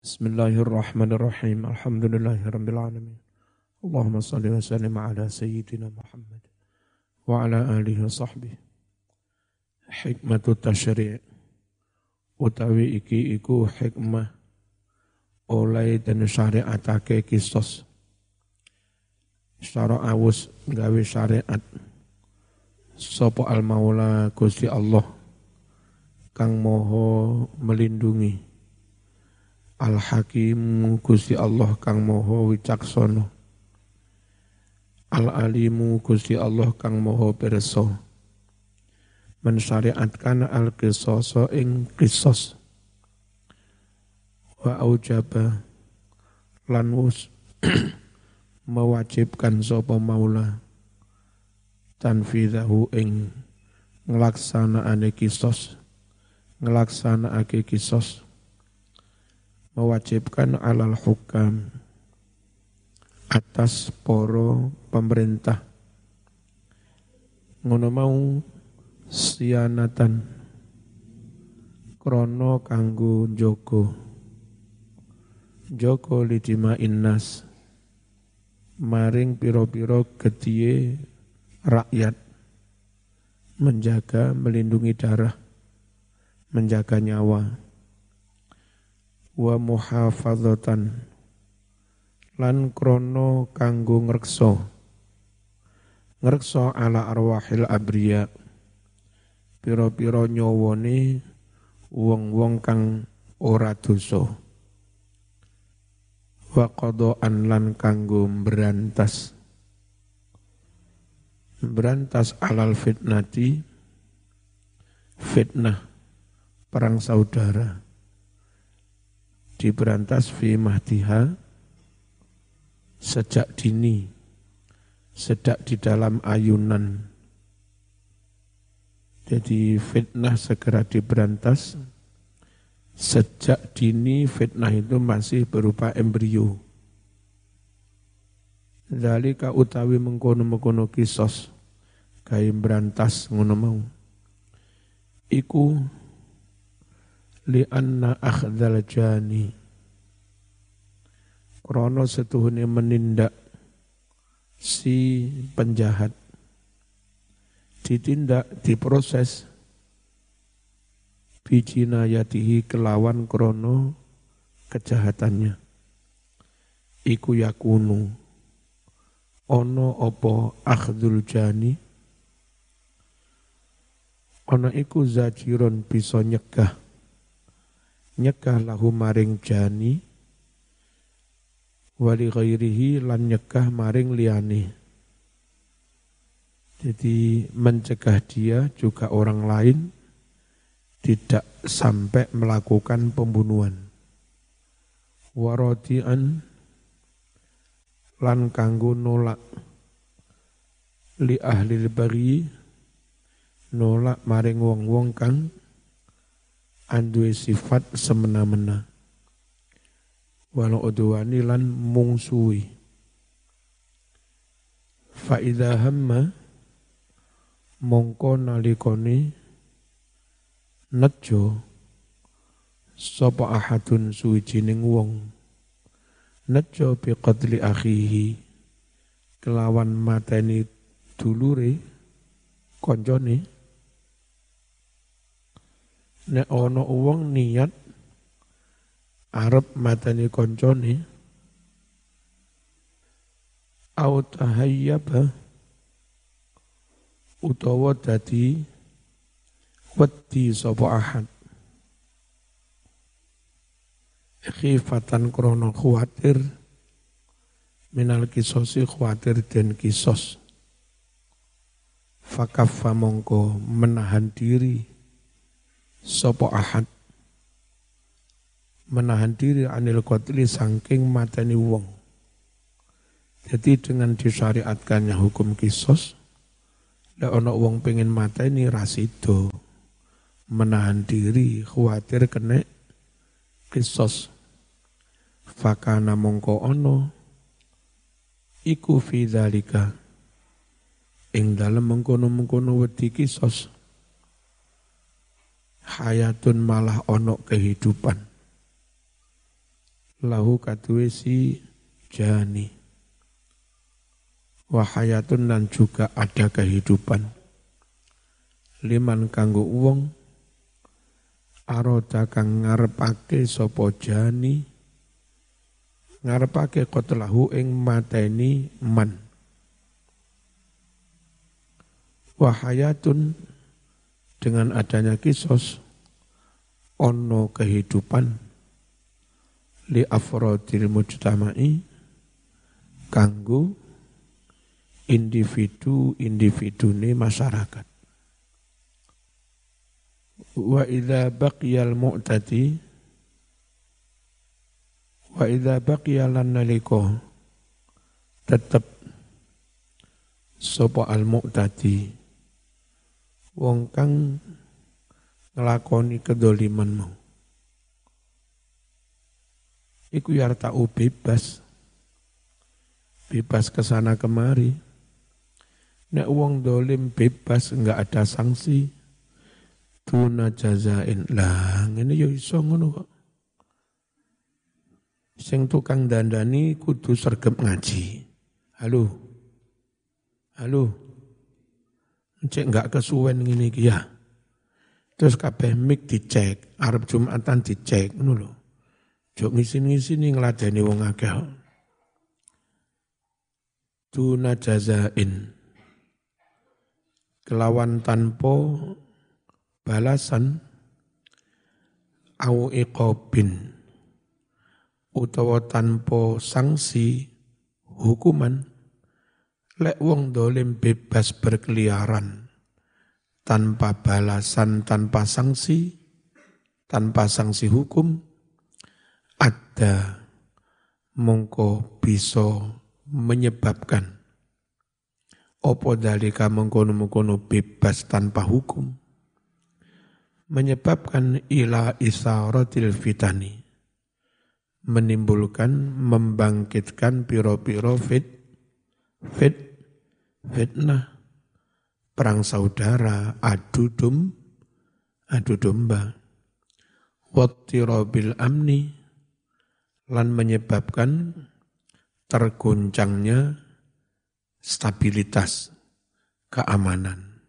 Bismillahirrahmanirrahim. Alhamdulillahirrabbil Allahumma salli wa sallim ala sayyidina Muhammad wa ala alihi wa sahbihi. Hikmatu tashri' utawi iki iku hikmah oleh dan syariatake kisos. Syara awus gawe syariat. Sopo al-maula Gusti Allah kang moho melindungi Al-Hakim Gusti Allah kang moho wicaksana Al-Alimu Gusti Allah kang moho pirsa mensyariatkan al-qisasa ing qisas wa aujaba lan wus mewajibkan sapa maula. Tanfidahu ing nglaksanaane kisos. Nglaksanaake kisos mewajibkan alal hukam atas poro pemerintah. Ngono mau sianatan krono kanggo joko joko lidima innas. Maring piro-piro getiye rakyat. Menjaga melindungi darah. Menjaga nyawa wa muhafadzatan lan krono kanggo ngrekso ngrekso ala arwahil abriya. Piro-piro nyowone wong-wong kang ora dosa. Wa qadaan lan kanggo berantas berantas alal fitnati. Fitnah perang saudara diberantas fi mahdiha sejak dini, sejak di dalam ayunan. Jadi fitnah segera diberantas, sejak dini fitnah itu masih berupa embrio. Dalika utawi mengkono-mengkono kisos, kain berantas ngono mau. Iku li'anna akhdal jani. Krono setuhune menindak si penjahat. Ditindak diproses. Bijinayatihi kelawan krono kejahatannya. Iku yakunu. Ono opo akhdul jani? Ono iku zajiron bisa nyegah nyekah lahu maring jani wali ghairihi lan nyekah maring liani. Jadi mencegah dia juga orang lain tidak sampai melakukan pembunuhan. Warodian lan kanggo nolak li ahli bari nolak maring wong-wong kang anduwe sifat semena-mena. Walau udwani lan mungsuwi fa idza hamma mongko nalikoni nejo sapa ahadun suwijining wong. Nejo bi qadli akhihi kelawan mateni dulure koncone nek ana wong niat arep matani koncone au tahayyaba utawa dadi wedi sapa ahad. Khifatan krono khawatir minal kisosi khawatir dan kisos. Fakaffa mongko menahan diri sopo ahad menahan diri anil qatli sangking matani wong. Jadi dengan disyariatkannya hukum kisos, ada ono wong pengen mata ini rasido, menahan diri, khawatir kena kisos. Fakana mongko ono, iku fi dalika, ing dalam mengkono-mengkono wedi kisos hayatun malah ono kehidupan. lahu kaduwe si jani. Wahayatun dan juga ada kehidupan. Liman kanggo wong aroda kang ngarepake sapa jani ngarepake qatlahu ing mateni man. Wahayatun dengan adanya kisos ono kehidupan li afrodil mujtama'i kanggo individu-individu ini masyarakat. Wa idza baqiyal mu'tadi wa idza baqiya lan naliko tetep sapa al mu'tadi wong kang nglakoni kedolimanmu iku yartau bebas. Bebas ke sana kemari. Nek uang dolim bebas enggak ada sanksi. Tuna jazain. Lah, ini yo iso ngono kok. Sing tukang dandani kudu sergep ngaji. Halo. Halo. Cek enggak kesuwen ngene iki ya. Terus kabeh mik dicek, Arab Jumatan dicek ngono lho. Jok ngisin-ngisini ngeladeni wong akeh. Tuna jazain. Kelawan tanpa balasan au iqobin utawa tanpa sanksi hukuman lek wong dolim bebas berkeliaran tanpa balasan tanpa sanksi tanpa sanksi hukum ada mongko bisa menyebabkan. Opo dalika mengkono-mengkono bebas tanpa hukum? Menyebabkan ila isaratil fitani menimbulkan membangkitkan piro-piro fit fit fitnah. Perang saudara. Adu dum adu domba. Wattirabil amni. Lan menyebabkan tergoncangnya stabilitas keamanan.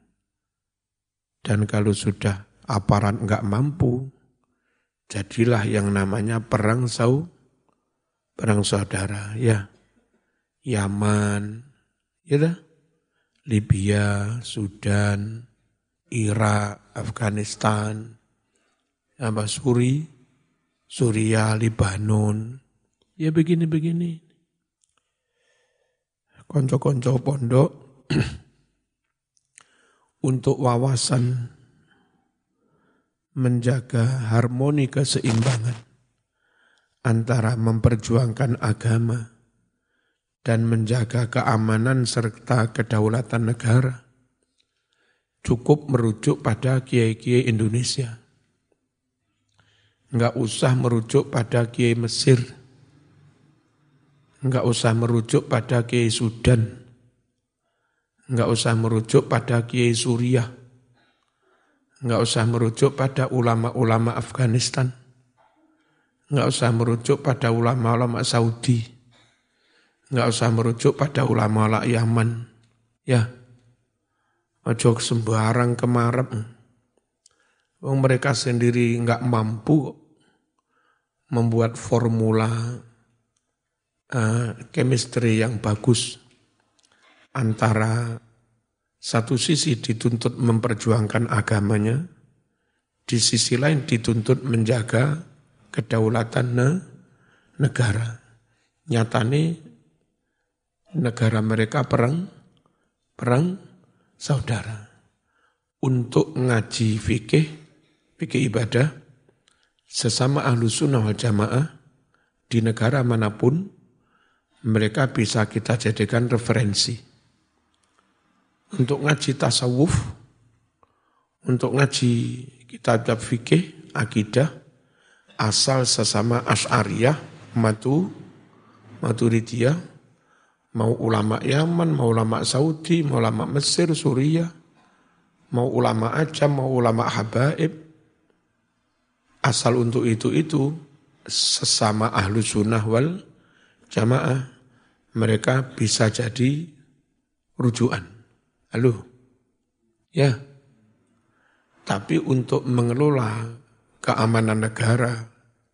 Dan kalau sudah aparat enggak mampu, jadilah yang namanya perang sau, perang saudara, ya. Yaman, ya Libya, Sudan, Irak, Afghanistan, apa Suri, Suria, Libanon, ya begini-begini. Konco-konco pondok untuk wawasan menjaga harmoni keseimbangan antara memperjuangkan agama dan menjaga keamanan serta kedaulatan negara cukup merujuk pada kiai-kiai Indonesia Enggak usah merujuk pada Kiai Mesir. Enggak usah merujuk pada Kiai Sudan. Enggak usah merujuk pada Kiai Suriah. Enggak usah merujuk pada ulama-ulama Afghanistan. Enggak usah merujuk pada ulama-ulama Saudi. Enggak usah merujuk pada ulama-ulama Yaman. Ya, ojo sembarang kemarep. Wong mereka sendiri enggak mampu membuat formula uh, chemistry yang bagus antara satu sisi dituntut memperjuangkan agamanya, di sisi lain dituntut menjaga kedaulatan ne, negara. Nyatane negara mereka perang, perang saudara. Untuk ngaji fikih, fikih ibadah, sesama ahlu sunnah jamaah di negara mana pun mereka bisa kita jadikan referensi untuk ngaji tasawuf, untuk ngaji kitab-kitab fikih, akidah, asal sesama Asy'ariyah, Matu, Maturidiyah, mau ulama Yaman, mau ulama Saudi, mau ulama Mesir, Suriah, mau ulama Ajam, mau ulama Habaib, asal untuk itu itu sesama ahlu sunnah wal jamaah mereka bisa jadi rujukan. Halo? Ya. Tapi untuk mengelola keamanan negara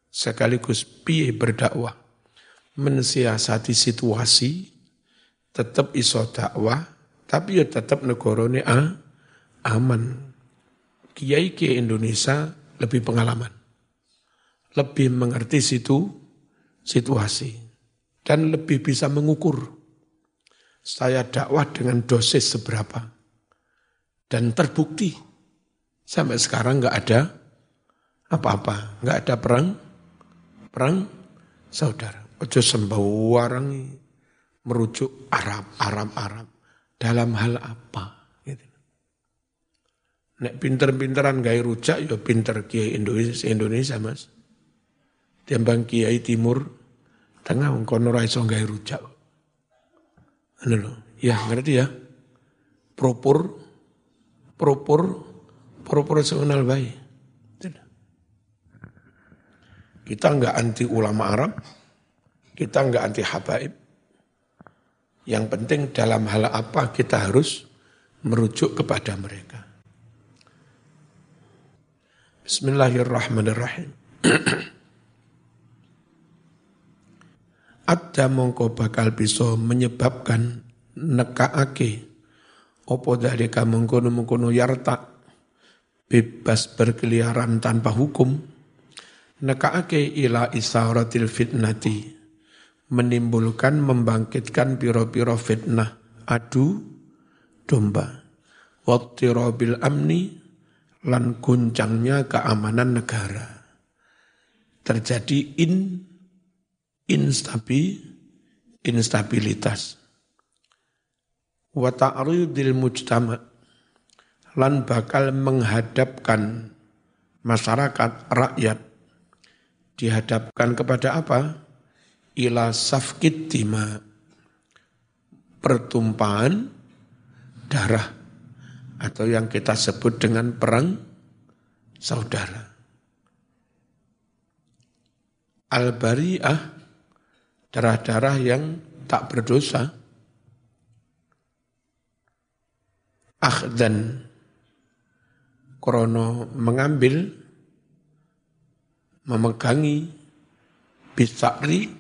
sekaligus piye berdakwah mensiasati situasi tetap iso dakwah tapi ya tetap negara ini ah, aman. Kiai kiai Indonesia lebih pengalaman, lebih mengerti situ situasi dan lebih bisa mengukur saya dakwah dengan dosis seberapa dan terbukti sampai sekarang nggak ada apa-apa, nggak ada perang, perang saudara. Ojo sembarang merujuk Arab, Arab, Arab dalam hal apa? Gitu. Nek pinter-pinteran gaya rujak, ya pinter kiai Indonesia, Indonesia mas. Tiambang kiai Timur, tengah kono ra iso gawe rujak. Anu ya ngerti ya? Propor propor proporsional baik. Kita enggak anti ulama Arab, kita enggak anti habaib. Yang penting dalam hal apa kita harus merujuk kepada mereka. Bismillahirrahmanirrahim. ada mongko bakal bisa menyebabkan nekaake opo dari mengkono mengkono yarta bebas berkeliaran tanpa hukum nekaake ila isaratil fitnati menimbulkan membangkitkan piro-piro fitnah adu domba wattirabil amni lan guncangnya keamanan negara terjadi in instabi, instabilitas. Wa ta'ridil mujtama lan bakal menghadapkan masyarakat rakyat dihadapkan kepada apa? Ila safkit dima pertumpahan darah atau yang kita sebut dengan perang saudara. Al-Bari'ah darah-darah yang tak berdosa. dan krono mengambil, memegangi, bisakri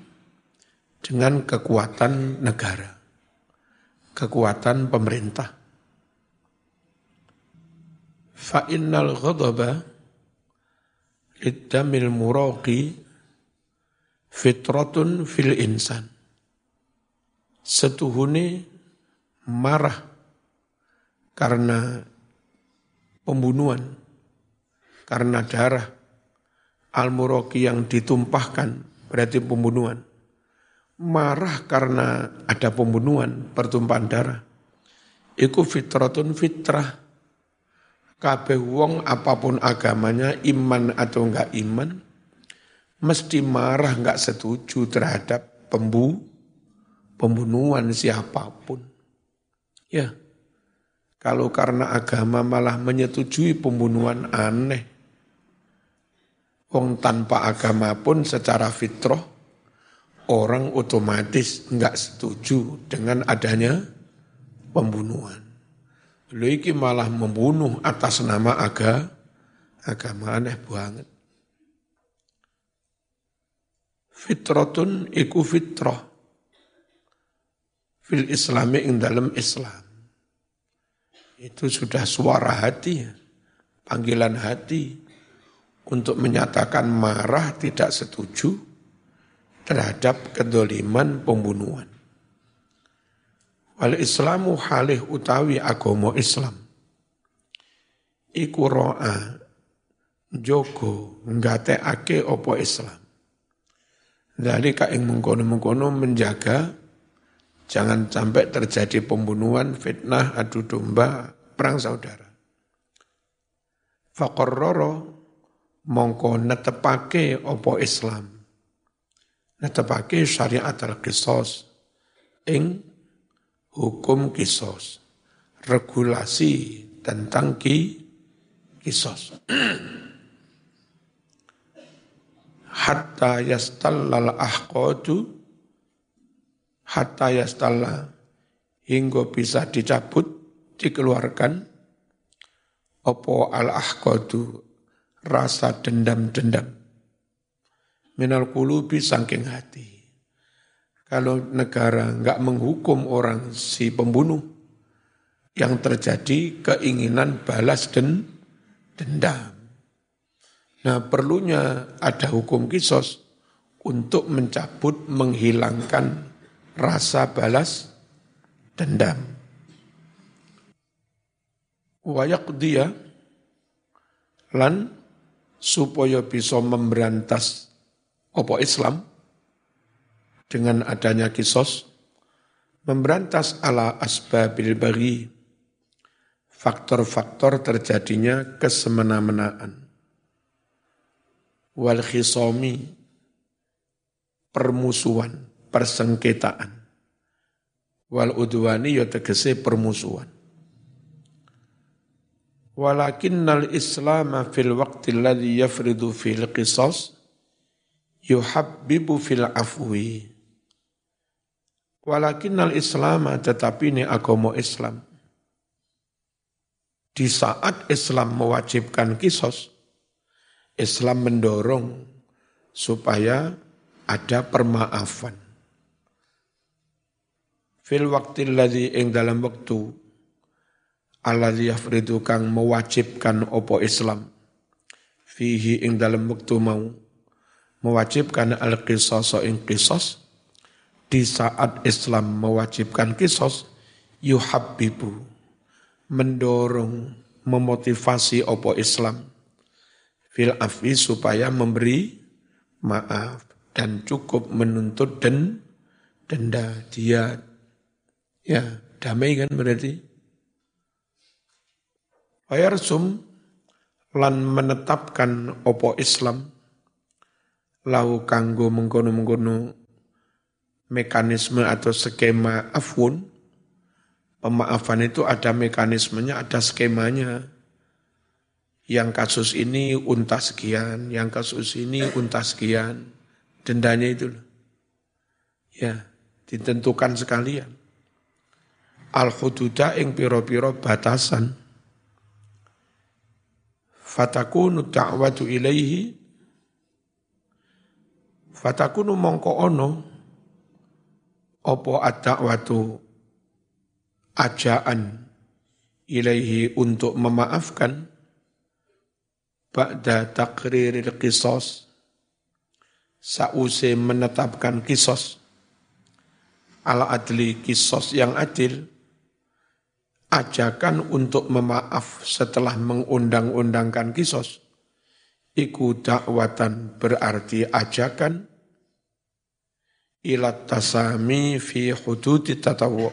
dengan kekuatan negara, kekuatan pemerintah. Fa'innal ghadaba lidamil muraqi fitratun fil insan. Setuhune marah karena pembunuhan, karena darah al yang ditumpahkan, berarti pembunuhan. Marah karena ada pembunuhan, pertumpahan darah. Iku fitratun fitrah. Kabeh wong apa pun agamanya, iman atau enggak iman, mesti marah nggak setuju terhadap pembu pembunuhan siapa pun. Ya, kalau karena agama malah menyetujui pembunuhan aneh. Wong tanpa agama pun secara fitrah orang otomatis nggak setuju dengan adanya pembunuhan. Lu iki malah membunuh atas nama aga, agama aneh banget. Fitratun iku fitrah. Fil islami ing dalam Islam. Itu sudah suara hati, panggilan hati untuk menyatakan marah tidak setuju terhadap kedoliman pembunuhan. Wal Islamu halih utawi agomo Islam. Iku ro'a jogo ake opo Islam dari ing mengkono-mengkono menjaga jangan sampai terjadi pembunuhan, fitnah, adu domba, perang saudara. Fakorroro mongko netepake opo Islam. Netepake syariat al-kisos ing hukum kisos. Regulasi tentang ki kisos. hatta yastallal ahqadu hatta yastalla hingga bisa dicabut dikeluarkan opo al ahqadu rasa dendam-dendam minal kulubi sangking hati kalau negara nggak menghukum orang si pembunuh, yang terjadi keinginan balas dan dendam. Nah perlunya ada hukum kisos untuk mencabut, menghilangkan rasa balas dendam. Wayak dia lan supaya bisa memberantas opo Islam, dengan adanya kisos, memberantas ala asbabil bagi faktor-faktor terjadinya kesemena-menaan. Wal khisomi, permusuhan, persengketaan. Wal udwani ya tegese permusuhan. Walakinnal Islam fil waqti alladhi yafridu fil qisas yuhabbibu fil afwi Walakinnal Islam tetapi ini agama Islam. Di saat Islam mewajibkan kisos, Islam mendorong supaya ada permaafan. Fil waktu ladhi ing dalam waktu alladhi yafridu kang mewajibkan opo Islam fihi ing dalam waktu mau mewajibkan al-qisas ing qisas di saat Islam mewajibkan kisos, yuhabbibu, mendorong, memotivasi opo Islam, fil afi supaya memberi maaf dan cukup menuntut dan denda dia. Ya damai kan berarti? Wayarsum lan menetapkan opo Islam lau kanggo mengkono-mengkono mekanisme atau skema afun, pemaafan itu ada mekanismenya, ada skemanya. Yang kasus ini unta sekian, yang kasus ini unta sekian, dendanya itu. Ya, ditentukan sekalian. Al-hududa ing piro-piro batasan. Fatakunu ta'watu ilaihi Fatakunu mongko ono opo ad-da'watu ajaan ilaihi untuk memaafkan ba'da takriril kisos sause menetapkan kisos ala adli kisos yang adil ajakan untuk memaaf setelah mengundang-undangkan kisos iku dakwatan berarti ajakan. Ila tasami fi hududi tatawu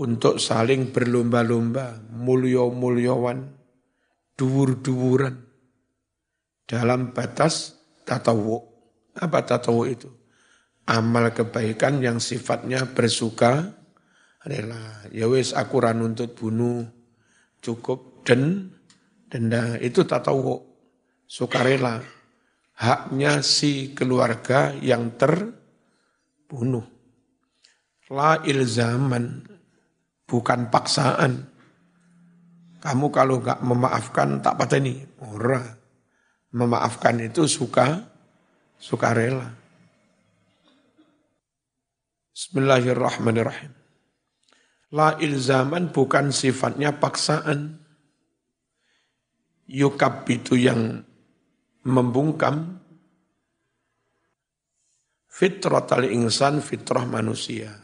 untuk saling berlomba-lomba mulio-muliowan duwur-duwuran dalam batas tatawu apa tatawu itu? Amal kebaikan yang sifatnya bersuka rela. Ya wis aku ra nuntut bunuh. Cukup dan denda itu tatawu sukarela haknya si keluarga yang terbunuh. La ilzaman, bukan paksaan. Kamu kalau nggak memaafkan tak pateni. Ora. Memaafkan itu suka, suka rela. Bismillahirrahmanirrahim. La ilzaman bukan sifatnya paksaan. Yukab itu yang membungkam fitrah tali insan fitrah manusia.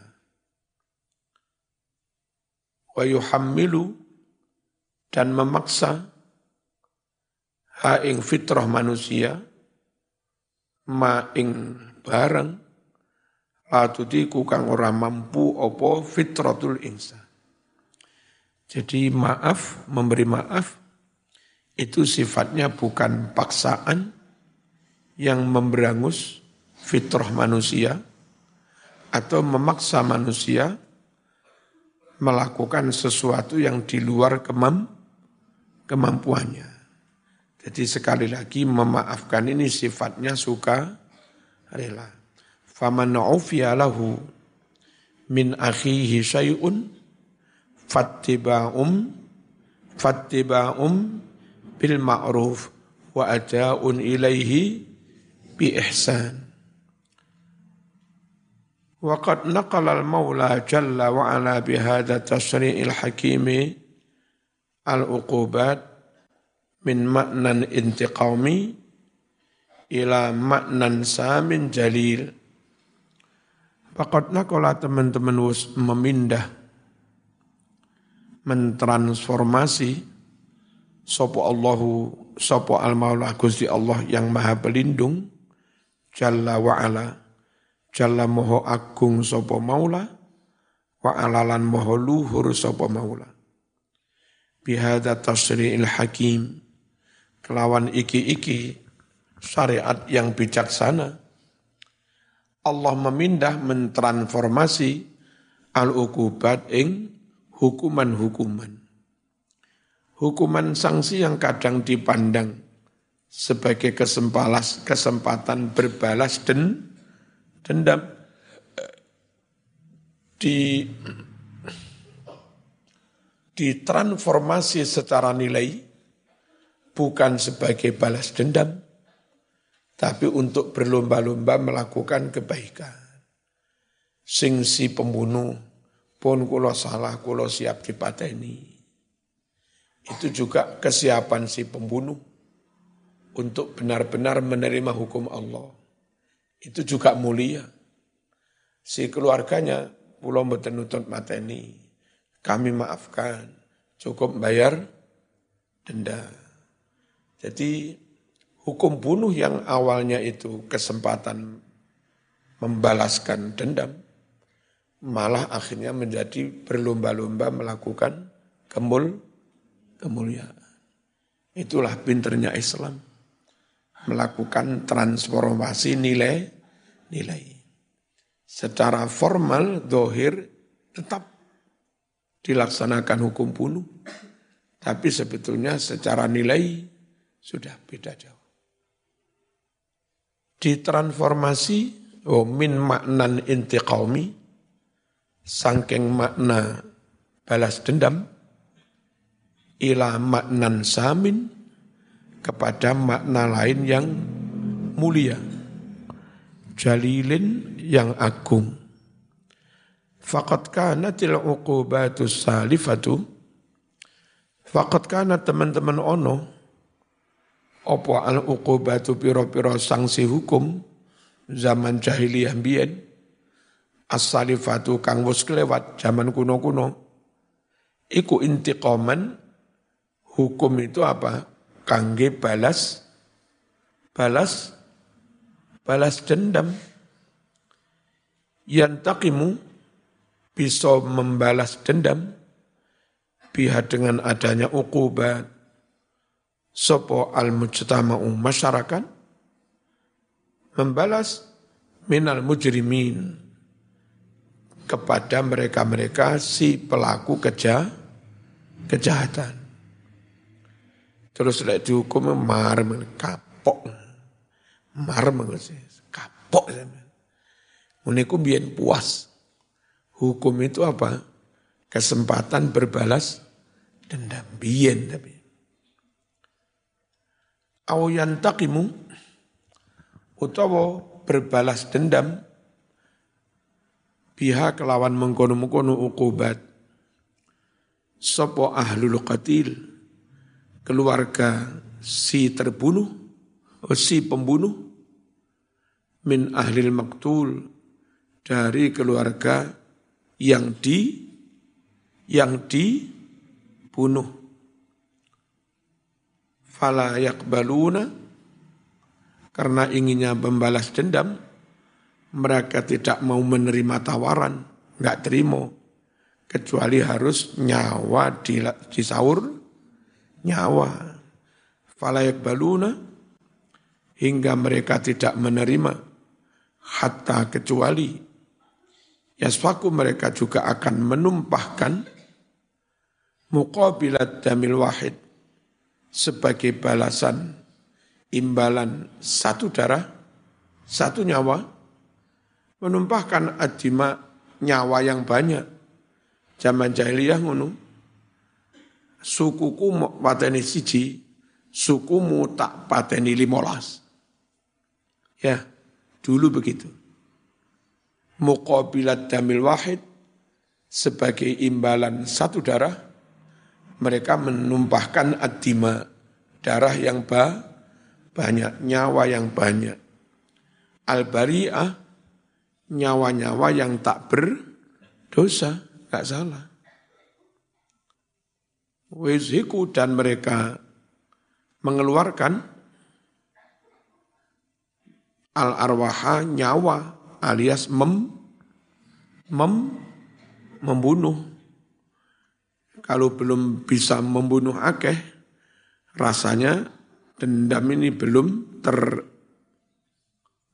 Wa yuhammilu dan memaksa ha ing fitrah manusia ma ing barang latutiku kang ora mampu opo fitratul insan. Jadi maaf memberi maaf itu sifatnya bukan paksaan yang memberangus fitrah manusia atau memaksa manusia melakukan sesuatu yang di luar kemam, kemampuannya. Jadi sekali lagi memaafkan ini sifatnya suka rela. Faman lahu min akhihi syai'un fattiba'um fattiba'um bil ma'ruf wa ada'un ilaihi bi ihsan. وقد نقل المولى جل وعلا بهذا التشريع الحكيم العقوبات من معنى انتقامي إلى معنى سام جليل Fakat nakola teman-teman memindah, mentransformasi sopo Allahu, sopo al-maula Gusti Allah yang maha pelindung, Jalla wa'ala, Jalla moho agung sopo maula, wa alalan moho luhur sopo maula. Bihada tasri'il hakim, kelawan iki-iki syariat yang bijaksana, Allah memindah mentransformasi al-ukubat ing hukuman-hukuman. Hukuman sanksi yang kadang dipandang sebagai kesempalas, kesempatan berbalas dan dendam di ditransformasi secara nilai bukan sebagai balas dendam tapi untuk berlomba-lomba melakukan kebaikan. Sing si pembunuh pun kulo salah kulo siap dipateni itu juga kesiapan si pembunuh untuk benar-benar menerima hukum Allah itu juga mulia. Si keluarganya pulau mboten nutut mateni. Kami maafkan, cukup bayar denda. Jadi hukum bunuh yang awalnya itu kesempatan membalaskan dendam, malah akhirnya menjadi berlomba-lomba melakukan kemul kemuliaan. Itulah pinternya Islam melakukan transformasi nilai nilai. Secara formal dohir tetap dilaksanakan hukum bunuh, tapi sebetulnya secara nilai sudah beda jauh. Ditransformasi oh, min maknan intiqaumi, sangking makna balas dendam, ila maknan samin, kepada makna lain yang mulia. Jalilin yang agung. Fakat kanatil uqubatus salifatu Fakat kana teman-teman ono Opo al uqubatu piro-piro sanksi hukum Zaman jahiliyah biyen As-salifatu kang wus kelewat zaman kuno-kuno Iku intiqaman Hukum itu apa? kangge balas balas balas dendam yang takimu bisa membalas dendam biha dengan adanya ukubat sopo al mujtama'u masyarakat membalas minal mujrimin kepada mereka-mereka si pelaku keja, kejahatan. Terus lek dihukum marem kapok. Marem kapok sampean. Muniku biyen puas. Hukum itu apa? Kesempatan berbalas dendam biyen tapi. Aw yantaqimu utawa berbalas dendam pihak kelawan mengkono-mengkono ukubat sopo ahlul qatil keluarga si terbunuh, oh, si pembunuh, min ahlil maktul, dari keluarga yang di yang dibunuh. Fala yakbaluna, karena inginnya membalas dendam, mereka tidak mau menerima tawaran, nggak terima, kecuali harus nyawa di, disaur nyawa. Falayak baluna hingga mereka tidak menerima hatta kecuali yasfaku mereka juga akan menumpahkan muqabilat damil wahid sebagai balasan imbalan satu darah, satu nyawa, menumpahkan adima nyawa yang banyak. Zaman jahiliyah ngono. Sukuku pateni siji, sukumu tak pateni limolas. Ya, dulu begitu. Muqabilat damil wahid sebagai imbalan satu darah, mereka menumpahkan adima, darah yang ba, banyak, nyawa yang banyak. Al-bari'ah, nyawa-nyawa yang tak berdosa, gak salah. Wizhiku dan mereka mengeluarkan al-arwaha nyawa alias mem, mem membunuh. Kalau belum bisa membunuh akeh, rasanya dendam ini belum ter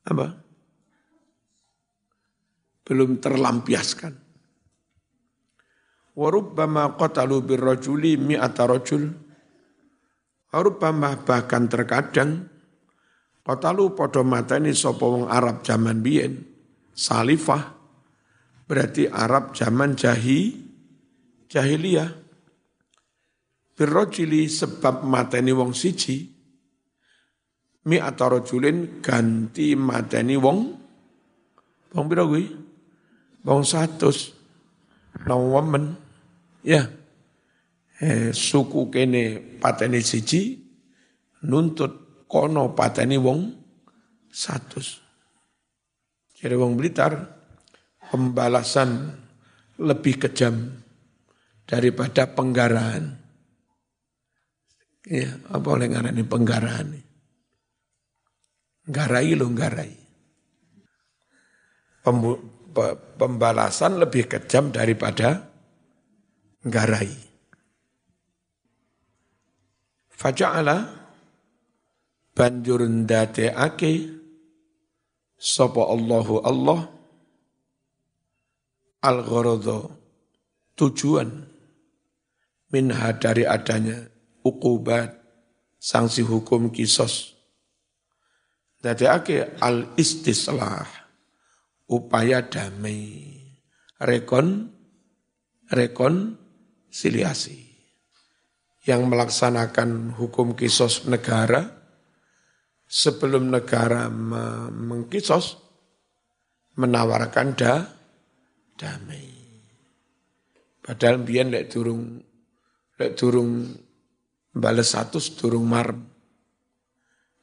apa? Belum terlampiaskan. Warubbama qatalu birrajuli mi'ata rajul. Warubbama bahkan terkadang qatalu podo mateni sapa wong Arab zaman biyen salifah berarti Arab zaman jahi, jahiliyah. Birrojili sebab mateni wong siji, mi atarojulin ganti mateni wong, wong pira kuwi? Wong satus, nang women, ya. Eh, suku kene pateni siji, nuntut kono pateni wong satus. Jadi wong Blitar, pembalasan lebih kejam daripada penggaraan. Ya, apa oleh ini penggaraan? Garai lo garai. Pembalasan lebih kejam daripada garai. Faja'ala banjur ndateake sapa Allahu Allah? Al tujuan minha dari adanya ukubat sanksi hukum kisos. Ake al istislah upaya damai. Rekon rekon siliasi yang melaksanakan hukum kisos negara sebelum negara mengkisos menawarkan da damai. Padahal biyen lek durung lek durung balas satu durung mar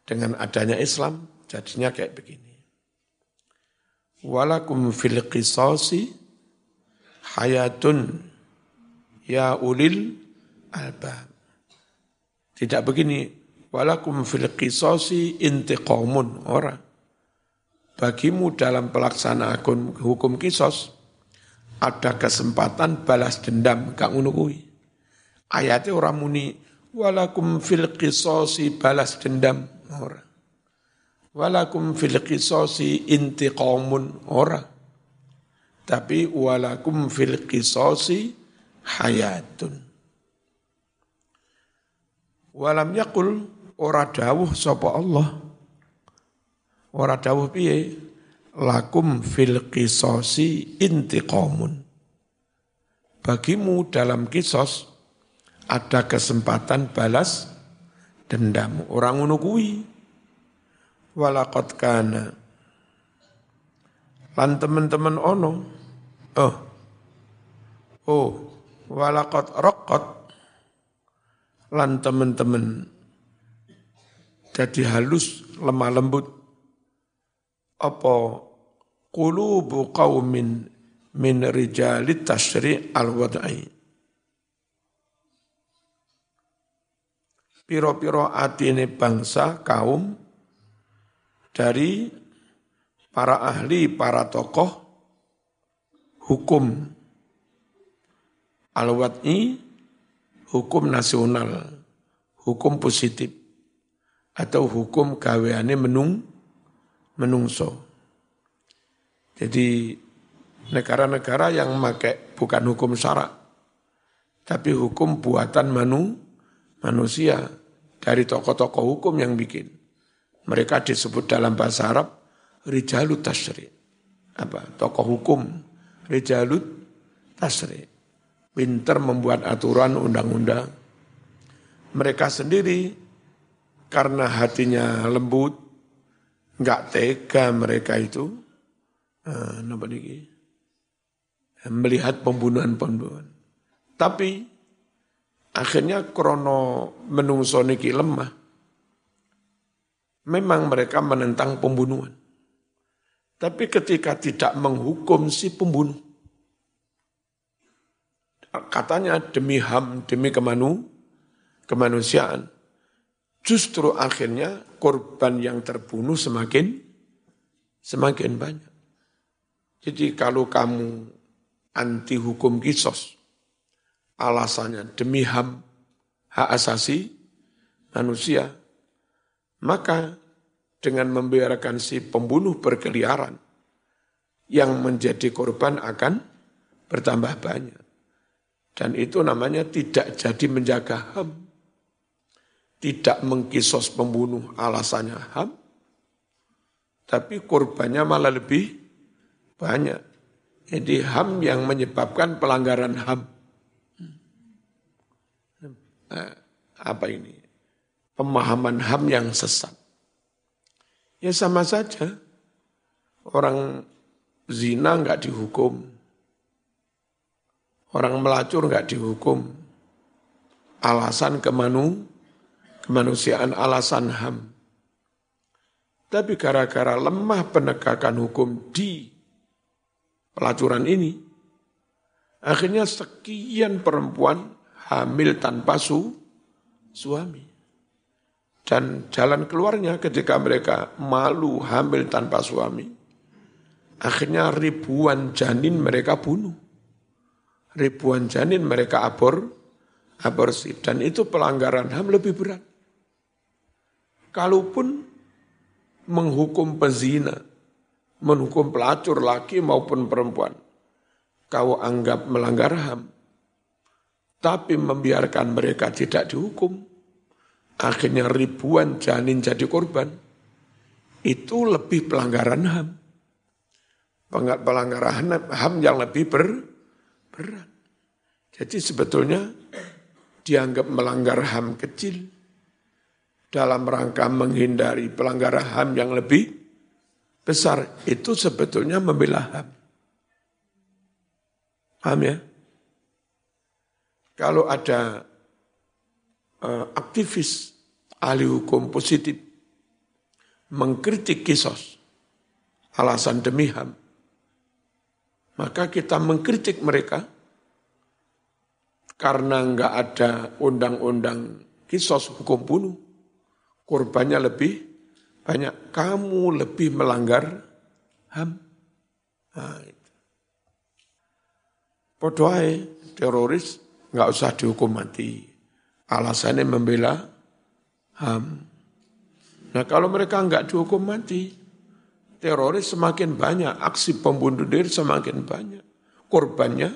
Dengan adanya Islam jadinya kayak begini. Walakum fil qisasi hayatun ya ulil albab. Tidak begini, walakum fil qisasi intiqamun orang. Bagimu dalam pelaksanaan hukum kisos ada kesempatan balas dendam ngono kuwi. Ayatnya orang muni walakum fil qisasi balas dendam ora. Walakum fil qisasi intiqamun ora. Tapi walakum fil qisasi hayatun. Walam yakul ora dawuh sapa Allah. Ora dawuh piye? lakum fil qisasi intiqamun. Bagimu dalam kisos ada kesempatan balas dendam. Orang ngono kuwi. Walaqad kana. Lan teman-teman ono. Oh. Oh, walaqad raqqat. Lan teman-teman jadi halus, lemah lembut apa qulubu qaumin min rijalit tashri' al-wad'i. Piro-piro atine bangsa kaum dari para ahli, para tokoh hukum al-wad'i hukum nasional, hukum positif atau hukum gaweane menung menungso. Jadi negara-negara yang memakai bukan hukum syarak, tapi hukum buatan manu, manusia, dari tokoh-tokoh hukum yang bikin. Mereka disebut dalam bahasa Arab rijalut tasri. Apa? Tokoh hukum rijalut tasri. Pinter membuat aturan undang-undang. Mereka sendiri karena hatinya lembut, nggak tega mereka itu, uh, melihat pembunuhan-pembunuhan. Tapi akhirnya krono menungso niki lemah. Memang mereka menentang pembunuhan. Tapi ketika tidak menghukum si pembunuh, katanya demi ham, demi kemanu, kemanusiaan, justru akhirnya korban yang terbunuh semakin semakin banyak. Jadi kalau kamu anti hukum kisos, alasannya demi ham, hak asasi manusia, maka dengan membiarkan si pembunuh berkeliaran, yang menjadi korban akan bertambah banyak. Dan itu namanya tidak jadi menjaga HAM. Tidak mengkisos pembunuh alasannya HAM, tapi korbannya malah lebih banyak. Jadi HAM yang menyebabkan pelanggaran HAM. Eh, apa ini? Pemahaman HAM yang sesat. Ya sama saja. Orang zina nggak dihukum. Orang melacur nggak dihukum. Alasan kemanu, kemanusiaan alasan HAM. Tapi gara-gara lemah penegakan hukum di pelacuran ini, akhirnya sekian perempuan hamil tanpa su, suami. Dan jalan keluarnya ketika mereka malu hamil tanpa suami. Akhirnya ribuan janin mereka bunuh. Ribuan janin mereka abor, aborsi. Dan itu pelanggaran HAM lebih berat. Kalaupun menghukum pezina, menghukum pelacur laki maupun perempuan, kau anggap melanggar HAM, tapi membiarkan mereka tidak dihukum, akhirnya ribuan janin jadi korban, itu lebih pelanggaran HAM. Pelanggaran HAM yang lebih ber, berat. Jadi sebetulnya dianggap melanggar HAM kecil dalam rangka menghindari pelanggaran HAM yang lebih besar. Itu sebetulnya membela HAM. Paham ya? Kalau ada uh, aktivis ahli hukum positif mengkritik kisos alasan demi HAM, maka kita mengkritik mereka karena enggak ada undang-undang kisos hukum bunuh, korbannya lebih banyak. Kamu lebih melanggar HAM. Nah, itu. Podoai teroris nggak usah dihukum mati. Alasannya membela HAM. Nah kalau mereka enggak dihukum mati, teroris semakin banyak, aksi pembunuh diri semakin banyak, korbannya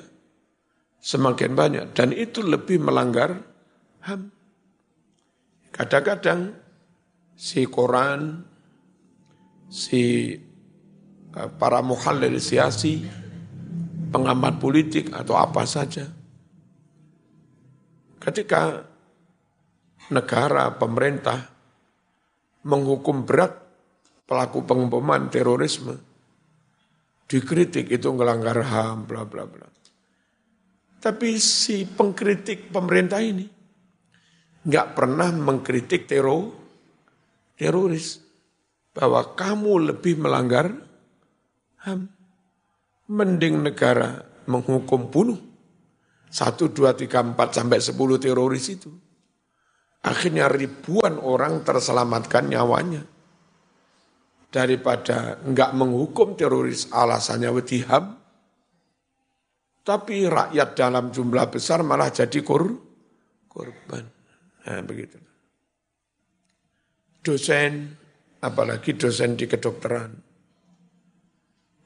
semakin banyak, dan itu lebih melanggar HAM. Kadang-kadang si koran, si eh, para muhalil siasi, pengamat politik atau apa saja, ketika negara, pemerintah menghukum berat pelaku pengeboman terorisme, dikritik itu ngelanggar HAM, bla bla bla. Tapi si pengkritik pemerintah ini nggak pernah mengkritik teror, teroris bahwa kamu lebih melanggar HAM. Mending negara menghukum bunuh. Satu, dua, tiga, empat, sampai sepuluh teroris itu Akhirnya ribuan orang terselamatkan nyawanya. Daripada enggak menghukum teroris alasannya wetiham, tapi rakyat dalam jumlah besar malah jadi kor, korban. Nah, begitu. Dosen, apalagi dosen di kedokteran.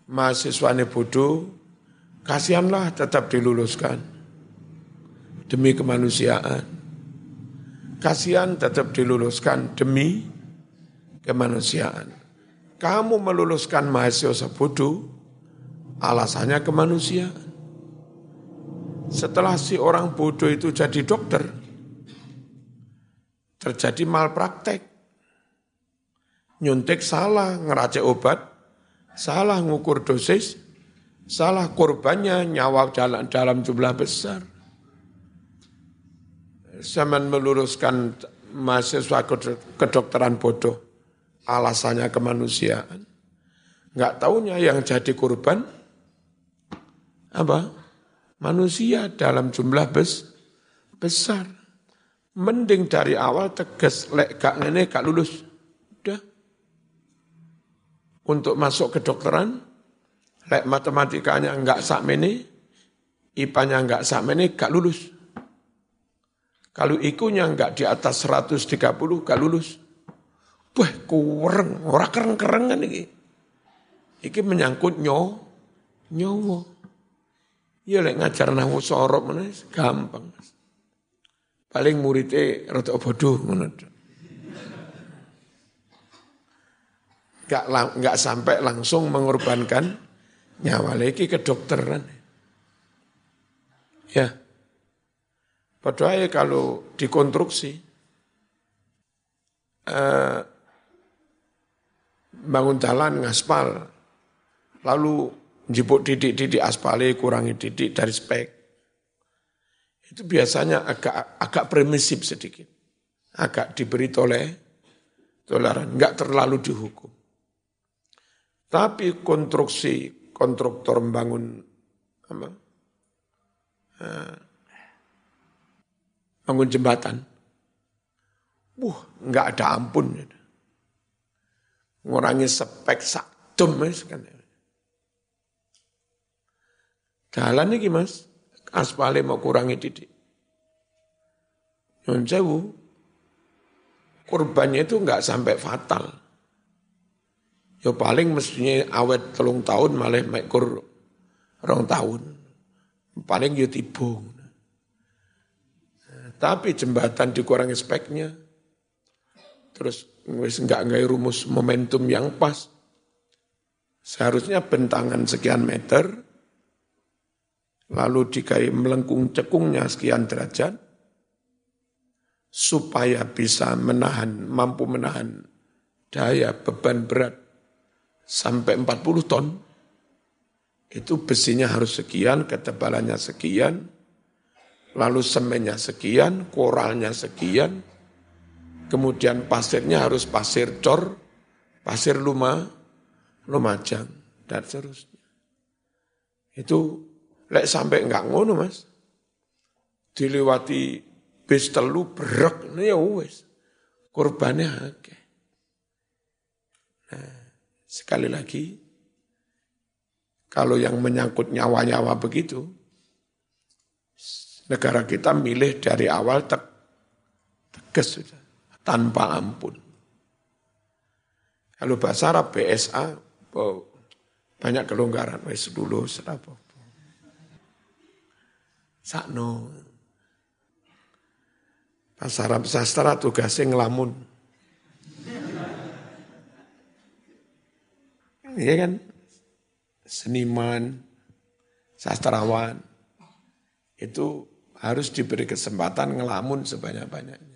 Mahasiswanya bodoh, kasihanlah tetap diluluskan. Demi kemanusiaan Kasihan tetap diluluskan demi kemanusiaan. Kamu meluluskan mahasiswa bodoh, alasannya kemanusiaan. Setelah si orang bodoh itu jadi dokter, terjadi malpraktek. Nyuntik salah, ngeracik obat, salah ngukur dosis, salah korbannya nyawa dalam, dalam jumlah besar. Zaman meluruskan mahasiswa kedokteran bodoh, alasannya kemanusiaan. Enggak tahunya yang jadi korban apa? Manusia dalam jumlah bes, besar. Mending dari awal tegas, lek gak ngene gak lulus. Udah. Untuk masuk kedokteran, lek matematikanya enggak sakmene, IPA-nya enggak sakmene, gak lulus. Kalau ikunya enggak di atas 130, gak lulus. Wah, kurang, ora kereng-kereng kan iki. Iki menyangkut nyo, nyowo. Ya lek ngajar nahwu sorop mana gampang. Paling muridnya rada bodoh ngono. Gak, gak sampai langsung mengorbankan nyawa lagi ke kedokteran. Ya. Padahal kalau dikonstruksi, eh, bangun jalan ngaspal, lalu jipuk didik-didik aspalnya kurangi didik dari spek. Itu biasanya agak agak permisif sedikit. Agak diberi toleh, toleran, enggak terlalu dihukum. Tapi konstruksi kontraktor membangun apa? Eh, bangun jembatan. Wah, enggak ada ampun. Ngurangi spek sakdum kan. Jalan ini mas, aspalnya mau kurangi titik. Nyun sewu, kurbannya itu enggak sampai fatal. Ya paling mestinya awet telung tahun malah mekur rong tahun. Paling ya tibung. Tapi jembatan dikurangi speknya, terus wis enggak enggak rumus momentum yang pas. Seharusnya bentangan sekian meter, lalu dikai melengkung cekungnya sekian derajat, supaya bisa menahan, mampu menahan daya beban berat sampai 40 ton, itu besinya harus sekian, ketebalannya sekian, lalu semennya sekian, koralnya sekian, kemudian pasirnya harus pasir cor, pasir luma, lumajang, dan seterusnya. Itu lek sampai enggak ngono mas, dilewati bis telu berak, ya wes, korbannya akeh. Nah, sekali lagi, kalau yang menyangkut nyawa-nyawa begitu, negara kita milih dari awal te tegas sudah tanpa ampun. Kalau bahasa Arab BSA oh, banyak kelonggaran wes dulu serapa. Sakno. Bahasa Arab sastra tugasnya ngelamun. Iya kan? Seniman, sastrawan, itu harus diberi kesempatan ngelamun sebanyak-banyaknya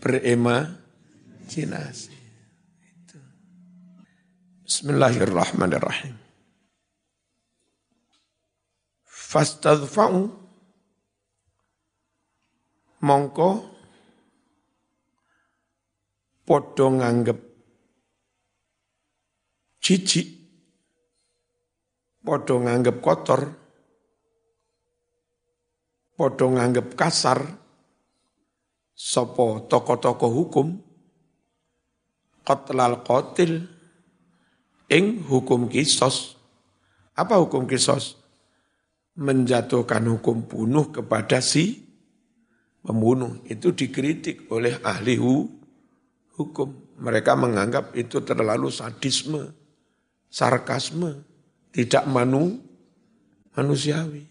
berimajinasi. Bismillahirrahmanirrahim. Fastadfa'u mongko podo nganggep jijik podo nganggep kotor podo nganggep kasar sopo toko-toko hukum? Qatlal qatil. Ing hukum kisos. Apa hukum kisos? Menjatuhkan hukum bunuh kepada si pembunuh. Itu dikritik oleh ahli hu, hukum. Mereka menganggap itu terlalu sadisme sarkasme tidak manu manusiawi.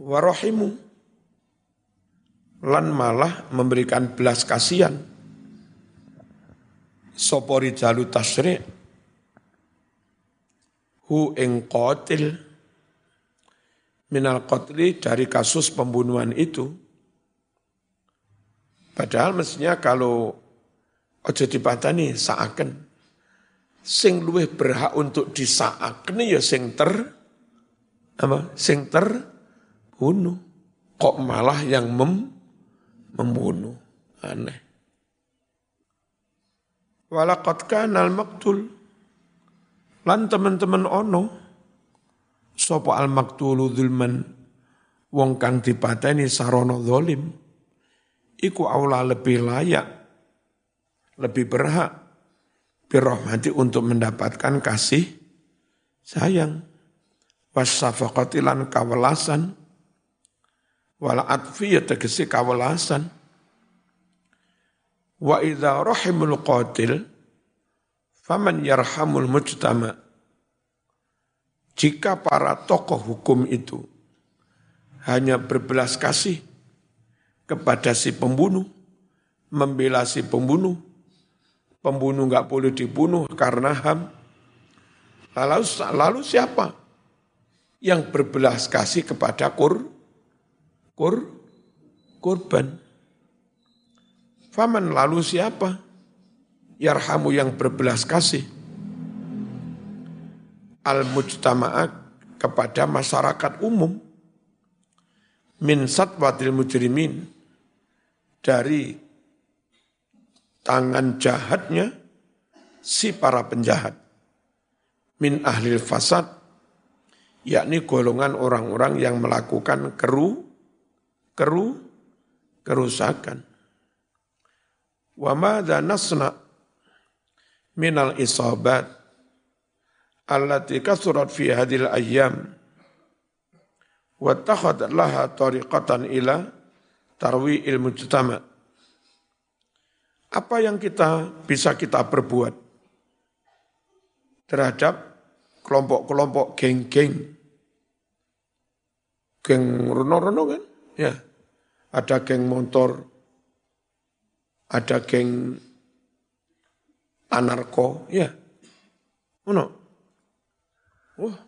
Warahimu lan malah memberikan belas kasihan. Sopori jalu tasri? Hu ing qatil. Minal qatli dari kasus pembunuhan itu. Padahal mestinya kalau ojo dipatani saaken. Sing luwih berhak untuk disaaken ya sing ter apa? Sing terbunuh. Kok malah yang mem membunuh. Aneh. Walakot kanal maktul. Lan teman-teman ono. Sopo al maktulu zulman. Wong kang dipateni sarono zolim. Iku aula lebih layak. Lebih berhak. Birahmati untuk mendapatkan kasih sayang. Wasafakatilan kawalasan wala atfi ya tegesi kawelasan wa idza rahimul qatil faman yarhamul mujtama jika para tokoh hukum itu hanya berbelas kasih kepada si pembunuh, membela si pembunuh, pembunuh nggak boleh dibunuh karena ham. Lalu, lalu siapa yang berbelas kasih kepada kur? Kur, kurban. Faman lalu siapa? Yarhamu yang berbelas kasih. Al-mujtama'at kepada masyarakat umum. Min satwatil mujrimin. Dari tangan jahatnya si para penjahat. Min ahli fasad, yakni golongan orang-orang yang melakukan keru, keru, kerusakan. Wa madza nasna minal isabat allati kasurat fi hadil ayyam wa takhad laha tariqatan ila tarwi ilmu mujtama. Apa yang kita bisa kita perbuat terhadap kelompok-kelompok geng-geng. Geng rono-rono kan? Ya ada geng motor, ada geng anarko, ya. Ono. Wah.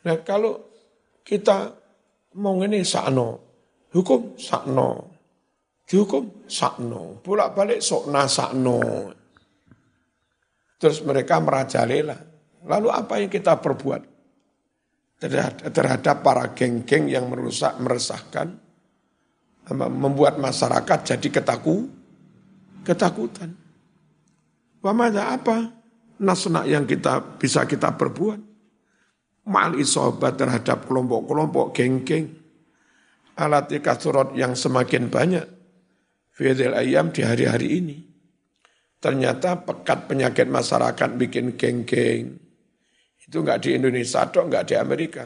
Nah kalau kita mau ini sakno, hukum sakno, dihukum sakno, bolak balik sokna sakno. Terus mereka merajalela. Lalu apa yang kita perbuat? Terhadap para geng-geng yang merusak, meresahkan, membuat masyarakat jadi ketaku, ketakutan. Wamada apa nasna yang kita bisa kita perbuat? Mal isobat terhadap kelompok-kelompok geng-geng. Alat ikasurat yang semakin banyak. Fidil ayam di hari-hari ini. Ternyata pekat penyakit masyarakat bikin geng-geng itu enggak di Indonesia atau enggak di Amerika.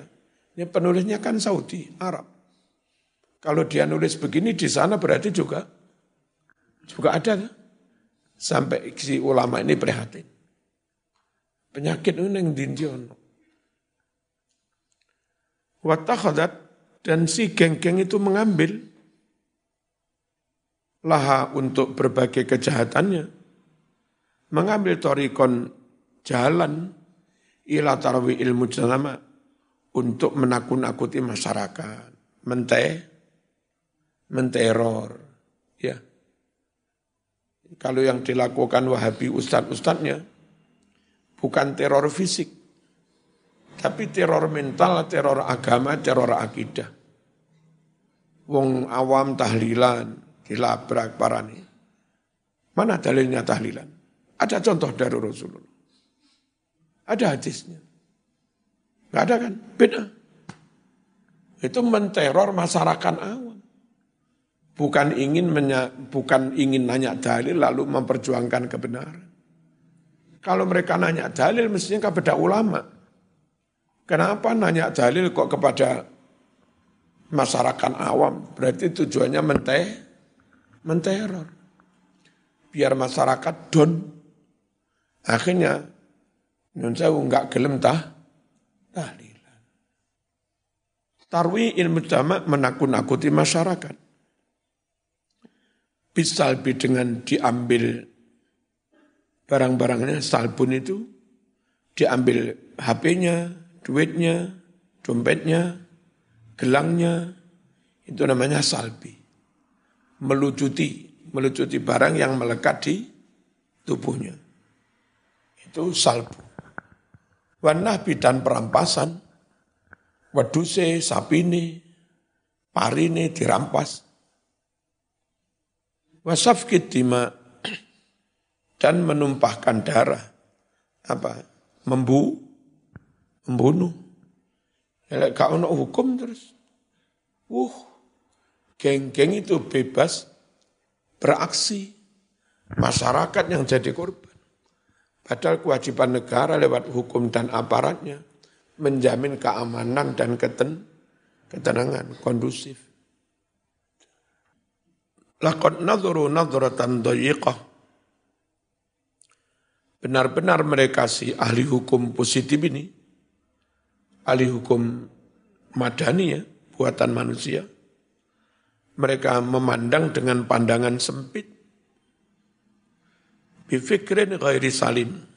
Ini penulisnya kan Saudi, Arab. Kalau dia nulis begini di sana berarti juga juga ada kan? Sampai si ulama ini prihatin. Penyakit ini yang dindiono. Watakhadat dan si geng-geng itu mengambil laha untuk berbagai kejahatannya. Mengambil torikon jalan ila tarwi ilmu jalama untuk menakut-nakuti masyarakat, mente, menteror, ya. Kalau yang dilakukan Wahabi ustad-ustadnya bukan teror fisik, tapi teror mental, teror agama, teror akidah. Wong awam tahlilan, dilabrak parani. Mana dalilnya tahlilan? Ada contoh dari Rasulullah. Ada hadisnya. Gak ada kan? Beda. Itu menteror masyarakat awam. Bukan ingin menya, bukan ingin nanya dalil lalu memperjuangkan kebenaran. Kalau mereka nanya dalil mestinya kepada ulama. Kenapa nanya dalil kok kepada masyarakat awam? Berarti tujuannya menteh, menteror. Biar masyarakat don. Akhirnya Nyun sewu enggak gelem tah tahlilan. Tarwi ilmu jama menakut-nakuti masyarakat. Bisalbi dengan diambil barang-barangnya, salbun itu diambil HP-nya, duitnya, dompetnya, gelangnya, itu namanya salbi. Melucuti, melucuti barang yang melekat di tubuhnya. Itu salbu. Wanah bidan perampasan, weduse, sapine, parine dirampas. Wasafkit dima dan menumpahkan darah. Apa? Membu, membunuh. Ya, gak ono hukum terus. Uh, geng-geng itu bebas beraksi. Masyarakat yang jadi korban. Padahal kewajiban negara lewat hukum dan aparatnya menjamin keamanan dan keten, ketenangan kondusif. Laqad nadhuru nadhratan dhayiqah. Benar-benar mereka si ahli hukum positif ini, ahli hukum madani ya, buatan manusia, mereka memandang dengan pandangan sempit, bifikrin ghairi salim,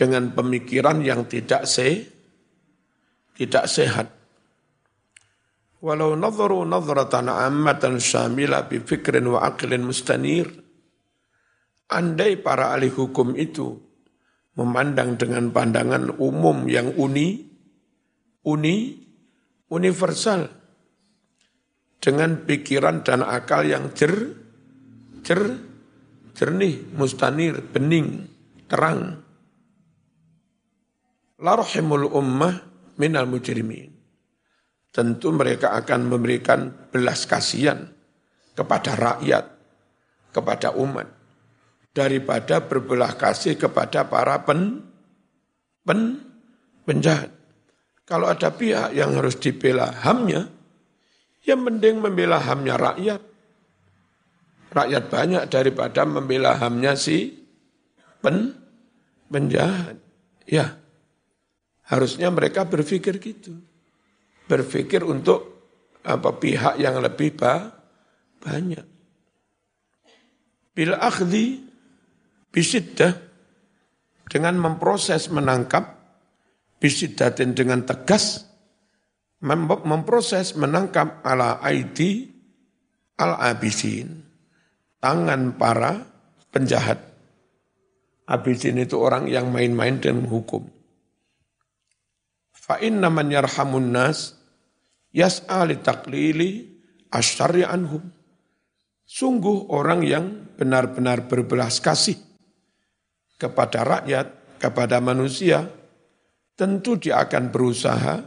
dengan pemikiran yang tidak se, tidak sehat. Walau nadharu nadhratan ammatan syamila bi fikrin wa aqlin mustanir. Andai para ahli hukum itu memandang dengan pandangan umum yang uni, uni, universal, dengan pikiran dan akal yang jer, jer, jernih, mustanir, bening, terang. Larhimul ummah minal mujrimin. Tentu mereka akan memberikan belas kasihan kepada rakyat, kepada umat, daripada berbelah kasih kepada para pen, pen, penjahat. Kalau ada pihak yang harus dibela hamnya, ya mending membela hamnya rakyat. Rakyat banyak daripada membela hamnya si pen, penjahat. Ya, Harusnya mereka berpikir gitu. Berpikir untuk apa pihak yang lebih ba, banyak. Bila akhdi bisiddah dengan memproses menangkap bisiddatin dengan tegas memproses menangkap ala aidi al abisin tangan para penjahat. Abisin itu orang yang main-main dengan hukum Fa inna man yarhamun nas yas'a li taklili asyari anhum. Sungguh orang yang benar-benar berbelas kasih kepada rakyat, kepada manusia, tentu dia akan berusaha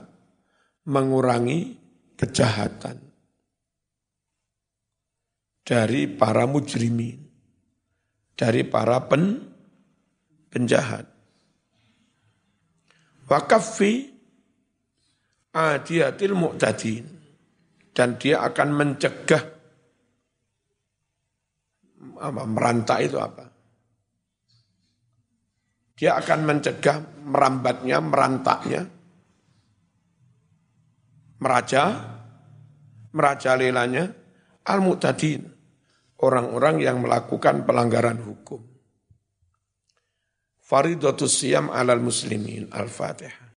mengurangi kejahatan dari para mujrimin, dari para pen, penjahat. Wakafi adiyatil mu'tadin. Dan dia akan mencegah apa, merantak itu apa? Dia akan mencegah merambatnya, merantaknya, meraja, merajalelanya, al-mu'tadin, orang-orang yang melakukan pelanggaran hukum. Faridatus siyam alal muslimin, al-fatihah.